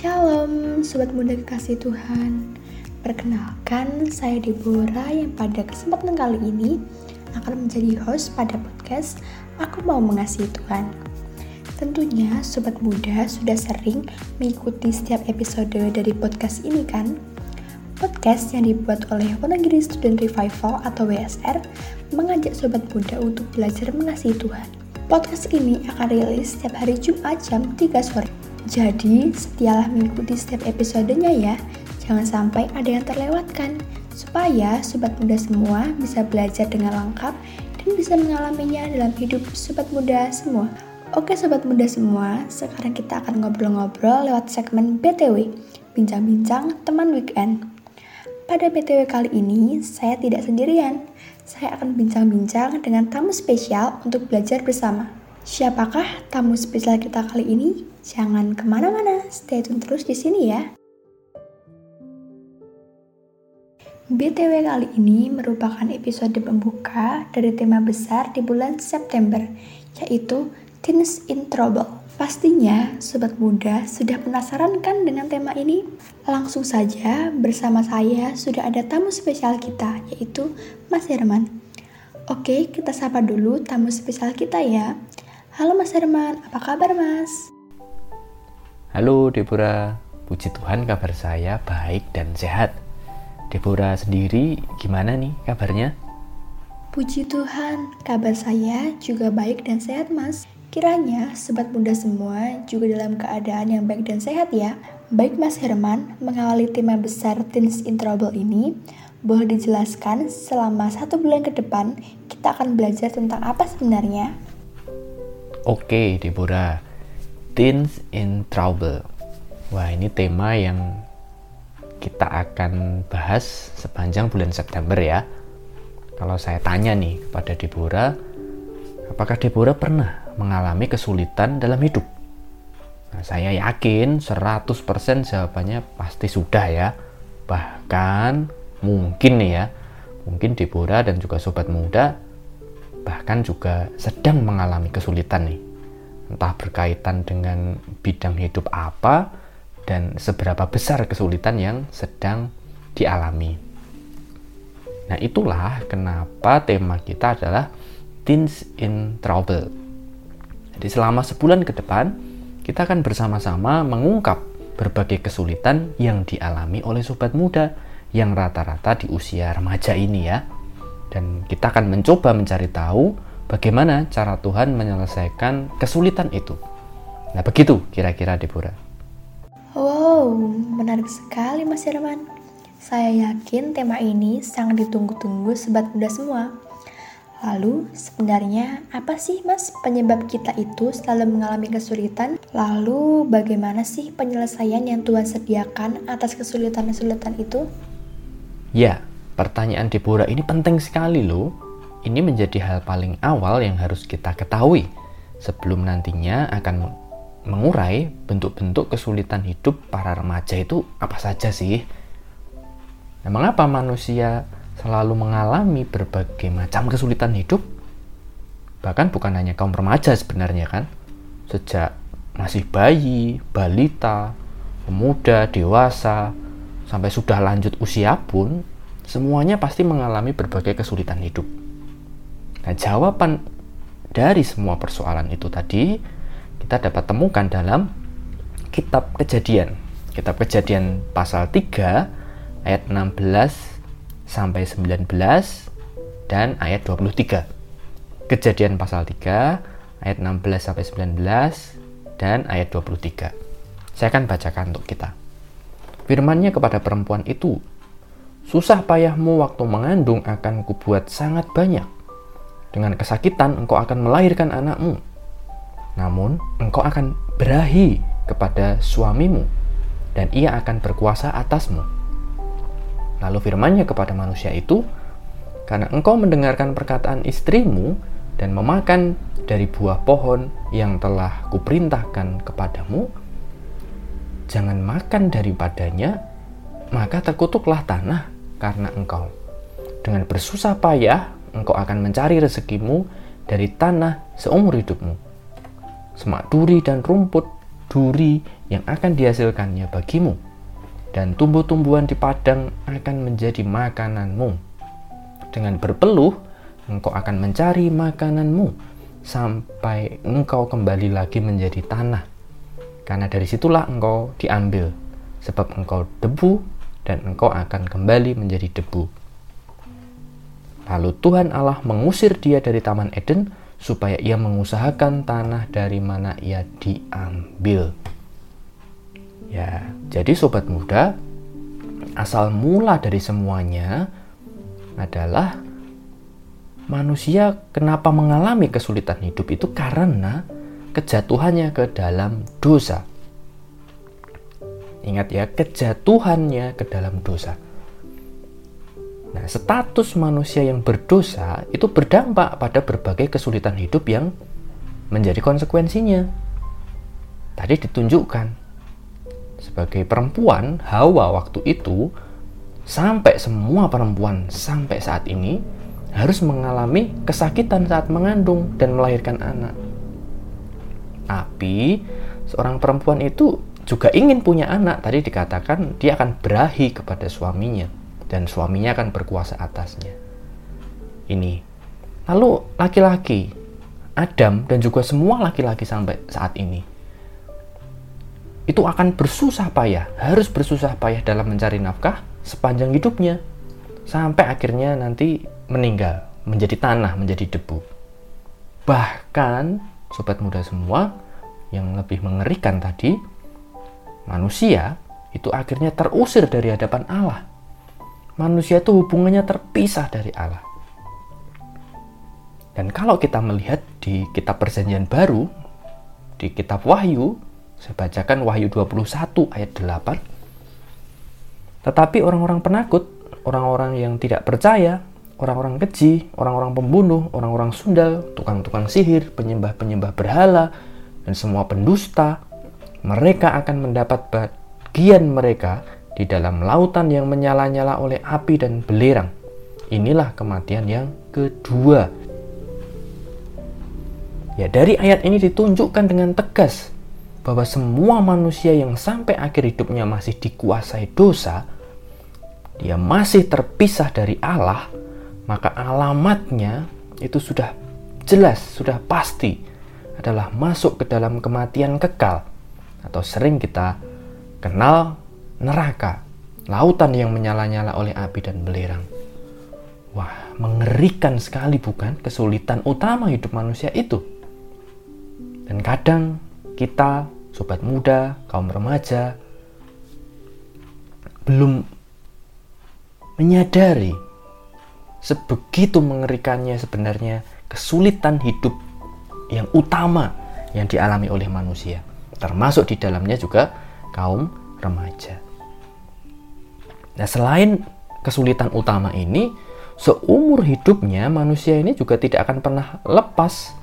Shalom, Sobat Muda Kekasih Tuhan. Perkenalkan, saya Deborah yang pada kesempatan kali ini akan menjadi host pada podcast Aku Mau Mengasihi Tuhan. Tentunya Sobat Muda sudah sering mengikuti setiap episode dari podcast ini kan? Podcast yang dibuat oleh Wonogiri Student Revival atau WSR mengajak Sobat Muda untuk belajar mengasihi Tuhan. Podcast ini akan rilis setiap hari Jumat jam 3 sore. Jadi, setialah mengikuti setiap episodenya ya. Jangan sampai ada yang terlewatkan. Supaya sobat muda semua bisa belajar dengan lengkap dan bisa mengalaminya dalam hidup sobat muda semua. Oke sobat muda semua, sekarang kita akan ngobrol-ngobrol lewat segmen BTW, Bincang-bincang Teman Weekend. Pada BTW kali ini, saya tidak sendirian. Saya akan bincang-bincang dengan tamu spesial untuk belajar bersama. Siapakah tamu spesial kita kali ini? Jangan ke mana-mana, stay tune terus di sini ya. BTW kali ini merupakan episode pembuka dari tema besar di bulan September, yaitu Teens in Trouble. Pastinya, sobat muda sudah penasaran kan dengan tema ini? Langsung saja, bersama saya sudah ada tamu spesial kita, yaitu Mas Herman. Oke, kita sapa dulu tamu spesial kita ya. Halo Mas Herman, apa kabar Mas? Halo Deborah, puji Tuhan kabar saya baik dan sehat. Deborah sendiri gimana nih kabarnya? Puji Tuhan, kabar saya juga baik dan sehat Mas. Kiranya sobat muda semua juga dalam keadaan yang baik dan sehat ya. Baik Mas Herman, mengawali tema besar Teens in Trouble ini, boleh dijelaskan selama satu bulan ke depan kita akan belajar tentang apa sebenarnya? Oke, Deborah. Teens in Trouble. Wah, ini tema yang kita akan bahas sepanjang bulan September ya. Kalau saya tanya nih kepada Deborah, apakah Deborah pernah mengalami kesulitan dalam hidup? Nah, saya yakin 100% jawabannya pasti sudah ya. Bahkan mungkin nih ya, mungkin Deborah dan juga sobat muda bahkan juga sedang mengalami kesulitan nih. Entah berkaitan dengan bidang hidup apa dan seberapa besar kesulitan yang sedang dialami. Nah, itulah kenapa tema kita adalah Teens in Trouble. Jadi selama sebulan ke depan, kita akan bersama-sama mengungkap berbagai kesulitan yang dialami oleh sobat muda yang rata-rata di usia remaja ini ya dan kita akan mencoba mencari tahu bagaimana cara Tuhan menyelesaikan kesulitan itu. Nah, begitu kira-kira Deborah. Wow, menarik sekali Mas Herman. Saya yakin tema ini sangat ditunggu-tunggu sobat muda semua. Lalu, sebenarnya apa sih Mas penyebab kita itu selalu mengalami kesulitan? Lalu, bagaimana sih penyelesaian yang Tuhan sediakan atas kesulitan-kesulitan itu? Ya, Pertanyaan Deborah ini penting sekali loh. Ini menjadi hal paling awal yang harus kita ketahui sebelum nantinya akan mengurai bentuk-bentuk kesulitan hidup para remaja itu apa saja sih? Nah, mengapa manusia selalu mengalami berbagai macam kesulitan hidup? Bahkan bukan hanya kaum remaja sebenarnya kan? Sejak masih bayi, balita, pemuda, dewasa, sampai sudah lanjut usia pun semuanya pasti mengalami berbagai kesulitan hidup. Nah, jawaban dari semua persoalan itu tadi kita dapat temukan dalam kitab Kejadian. Kitab Kejadian pasal 3 ayat 16 sampai 19 dan ayat 23. Kejadian pasal 3 ayat 16 sampai 19 dan ayat 23. Saya akan bacakan untuk kita. Firmannya kepada perempuan itu, Susah payahmu waktu mengandung akan kubuat sangat banyak. Dengan kesakitan engkau akan melahirkan anakmu. Namun engkau akan berahi kepada suamimu dan ia akan berkuasa atasmu. Lalu firmannya kepada manusia itu, karena engkau mendengarkan perkataan istrimu dan memakan dari buah pohon yang telah kuperintahkan kepadamu, jangan makan daripadanya, maka terkutuklah tanah karena engkau. Dengan bersusah payah, engkau akan mencari rezekimu dari tanah seumur hidupmu. Semak duri dan rumput duri yang akan dihasilkannya bagimu, dan tumbuh-tumbuhan di padang akan menjadi makananmu. Dengan berpeluh, engkau akan mencari makananmu sampai engkau kembali lagi menjadi tanah. Karena dari situlah engkau diambil, sebab engkau debu dan engkau akan kembali menjadi debu. Lalu Tuhan Allah mengusir dia dari Taman Eden supaya ia mengusahakan tanah dari mana ia diambil. Ya, jadi sobat muda, asal mula dari semuanya adalah manusia kenapa mengalami kesulitan hidup itu karena kejatuhannya ke dalam dosa. Ingat ya, kejatuhannya ke dalam dosa. Nah, status manusia yang berdosa itu berdampak pada berbagai kesulitan hidup yang menjadi konsekuensinya. Tadi ditunjukkan sebagai perempuan, Hawa waktu itu sampai semua perempuan sampai saat ini harus mengalami kesakitan saat mengandung dan melahirkan anak. Tapi seorang perempuan itu juga ingin punya anak. Tadi dikatakan dia akan berahi kepada suaminya dan suaminya akan berkuasa atasnya. Ini. Lalu laki-laki Adam dan juga semua laki-laki sampai saat ini itu akan bersusah payah, harus bersusah payah dalam mencari nafkah sepanjang hidupnya sampai akhirnya nanti meninggal, menjadi tanah, menjadi debu. Bahkan, sobat muda semua, yang lebih mengerikan tadi, manusia itu akhirnya terusir dari hadapan Allah. Manusia itu hubungannya terpisah dari Allah. Dan kalau kita melihat di kitab perjanjian baru, di kitab Wahyu, saya bacakan Wahyu 21 ayat 8. Tetapi orang-orang penakut, orang-orang yang tidak percaya, orang-orang keji, orang-orang pembunuh, orang-orang sundal, tukang-tukang sihir, penyembah-penyembah berhala, dan semua pendusta, mereka akan mendapat bagian mereka di dalam lautan yang menyala-nyala oleh api dan belerang. Inilah kematian yang kedua. Ya, dari ayat ini ditunjukkan dengan tegas bahwa semua manusia yang sampai akhir hidupnya masih dikuasai dosa, dia masih terpisah dari Allah, maka alamatnya itu sudah jelas, sudah pasti adalah masuk ke dalam kematian kekal atau sering kita kenal neraka, lautan yang menyala-nyala oleh api dan belerang. Wah, mengerikan sekali bukan kesulitan utama hidup manusia itu. Dan kadang kita, sobat muda, kaum remaja, belum menyadari sebegitu mengerikannya sebenarnya kesulitan hidup yang utama yang dialami oleh manusia termasuk di dalamnya juga kaum remaja. Nah selain kesulitan utama ini seumur hidupnya manusia ini juga tidak akan pernah lepas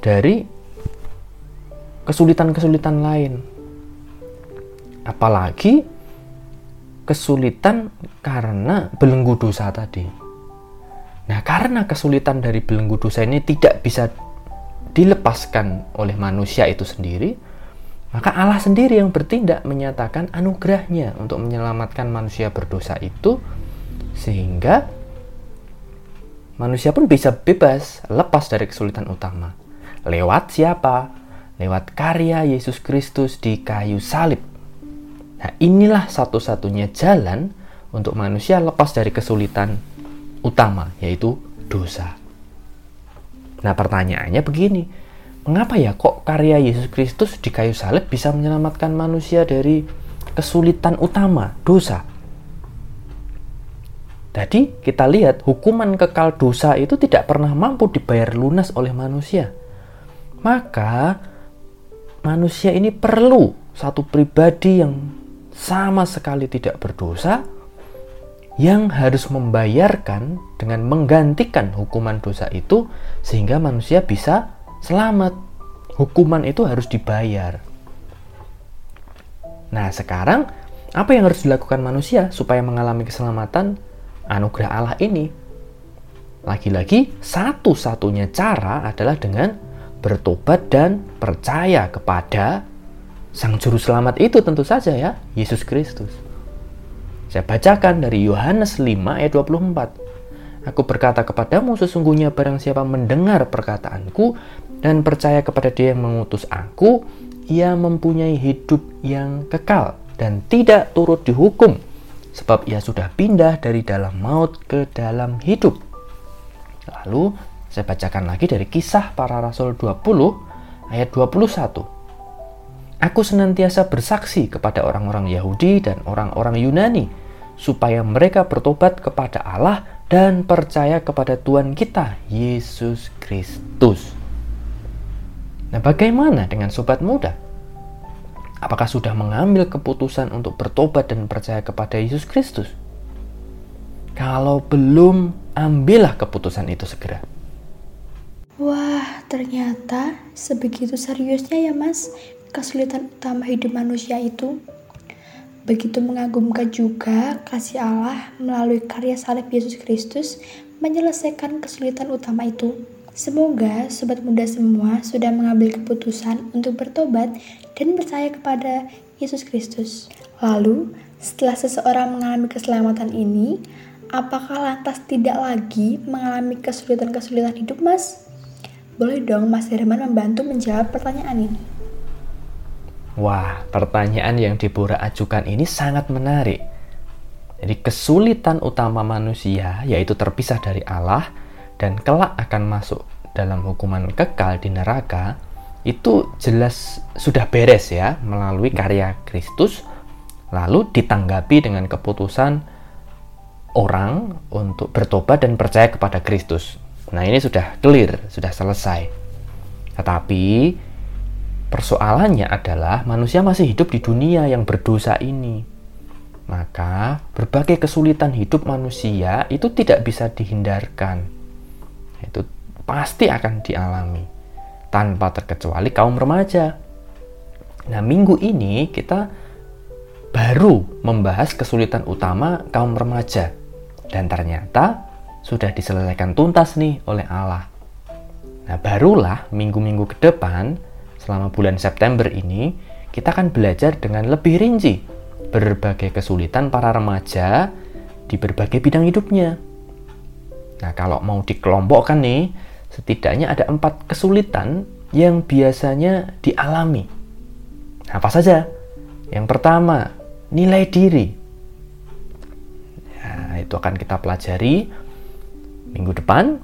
dari kesulitan-kesulitan lain. Apalagi kesulitan karena belenggu dosa tadi. Nah, karena kesulitan dari belenggu dosa ini tidak bisa dilepaskan oleh manusia itu sendiri, maka Allah sendiri yang bertindak menyatakan anugerahnya untuk menyelamatkan manusia berdosa itu sehingga manusia pun bisa bebas lepas dari kesulitan utama. Lewat siapa? Lewat karya Yesus Kristus di kayu salib. Nah, inilah satu-satunya jalan untuk manusia lepas dari kesulitan utama, yaitu dosa. Nah, pertanyaannya begini, mengapa ya kok karya Yesus Kristus di kayu salib bisa menyelamatkan manusia dari kesulitan utama, dosa? Jadi, kita lihat hukuman kekal dosa itu tidak pernah mampu dibayar lunas oleh manusia. Maka, manusia ini perlu satu pribadi yang sama sekali tidak berdosa yang harus membayarkan dengan menggantikan hukuman dosa itu sehingga manusia bisa selamat. Hukuman itu harus dibayar. Nah, sekarang apa yang harus dilakukan manusia supaya mengalami keselamatan anugerah Allah ini? Lagi-lagi, satu-satunya cara adalah dengan bertobat dan percaya kepada Sang Juru Selamat itu tentu saja ya, Yesus Kristus. Saya bacakan dari Yohanes 5 ayat 24. Aku berkata kepadamu sesungguhnya barang siapa mendengar perkataanku dan percaya kepada dia yang mengutus aku, ia mempunyai hidup yang kekal dan tidak turut dihukum, sebab ia sudah pindah dari dalam maut ke dalam hidup. Lalu saya bacakan lagi dari kisah para rasul 20 ayat 21. Aku senantiasa bersaksi kepada orang-orang Yahudi dan orang-orang Yunani, supaya mereka bertobat kepada Allah dan percaya kepada Tuhan kita, Yesus Kristus. Nah, bagaimana dengan sobat muda? Apakah sudah mengambil keputusan untuk bertobat dan percaya kepada Yesus Kristus? Kalau belum, ambillah keputusan itu segera. Wah, ternyata sebegitu seriusnya ya, Mas kesulitan utama hidup manusia itu. Begitu mengagumkan juga kasih Allah melalui karya salib Yesus Kristus menyelesaikan kesulitan utama itu. Semoga sobat muda semua sudah mengambil keputusan untuk bertobat dan percaya kepada Yesus Kristus. Lalu, setelah seseorang mengalami keselamatan ini, apakah lantas tidak lagi mengalami kesulitan-kesulitan hidup, Mas? Boleh dong Mas Herman membantu menjawab pertanyaan ini. Wah, pertanyaan yang Deborah ajukan ini sangat menarik. Jadi kesulitan utama manusia yaitu terpisah dari Allah dan kelak akan masuk dalam hukuman kekal di neraka itu jelas sudah beres ya melalui karya Kristus lalu ditanggapi dengan keputusan orang untuk bertobat dan percaya kepada Kristus. Nah, ini sudah clear, sudah selesai. Tetapi Persoalannya adalah manusia masih hidup di dunia yang berdosa ini. Maka berbagai kesulitan hidup manusia itu tidak bisa dihindarkan. Itu pasti akan dialami tanpa terkecuali kaum remaja. Nah, minggu ini kita baru membahas kesulitan utama kaum remaja dan ternyata sudah diselesaikan tuntas nih oleh Allah. Nah, barulah minggu-minggu ke depan selama bulan September ini, kita akan belajar dengan lebih rinci berbagai kesulitan para remaja di berbagai bidang hidupnya. Nah, kalau mau dikelompokkan nih, setidaknya ada empat kesulitan yang biasanya dialami. Nah, apa saja? Yang pertama, nilai diri. Ya, itu akan kita pelajari minggu depan.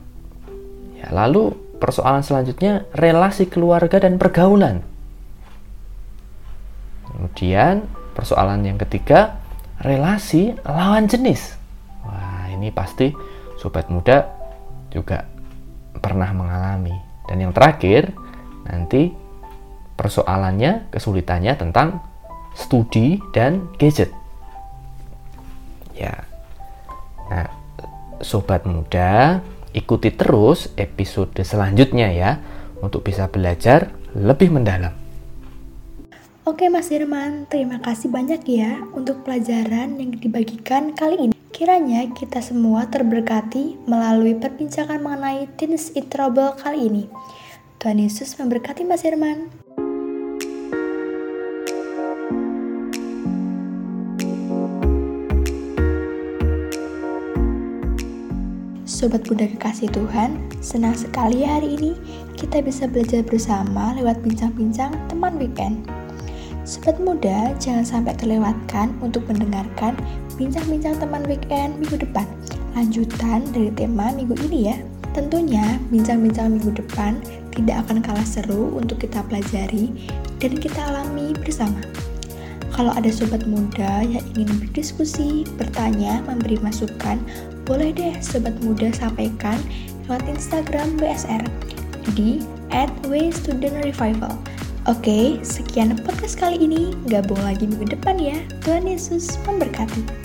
Ya, lalu persoalan selanjutnya relasi keluarga dan pergaulan. Kemudian persoalan yang ketiga relasi lawan jenis. Wah, ini pasti sobat muda juga pernah mengalami. Dan yang terakhir nanti persoalannya kesulitannya tentang studi dan gadget. Ya. Nah, sobat muda ikuti terus episode selanjutnya ya untuk bisa belajar lebih mendalam. Oke Mas Irman, terima kasih banyak ya untuk pelajaran yang dibagikan kali ini. Kiranya kita semua terberkati melalui perbincangan mengenai Teens in Trouble kali ini. Tuhan Yesus memberkati Mas Irman. Sobat Bunda Kekasih Tuhan, senang sekali hari ini kita bisa belajar bersama lewat bincang-bincang teman weekend. Sobat muda, jangan sampai terlewatkan untuk mendengarkan bincang-bincang teman weekend minggu depan. Lanjutan dari tema minggu ini ya. Tentunya, bincang-bincang minggu depan tidak akan kalah seru untuk kita pelajari dan kita alami bersama. Kalau ada sobat muda yang ingin berdiskusi, bertanya, memberi masukan, boleh deh sobat muda sampaikan lewat Instagram BSR di at Student Revival. Oke, sekian podcast kali ini. Gabung lagi minggu depan ya. Tuhan Yesus memberkati.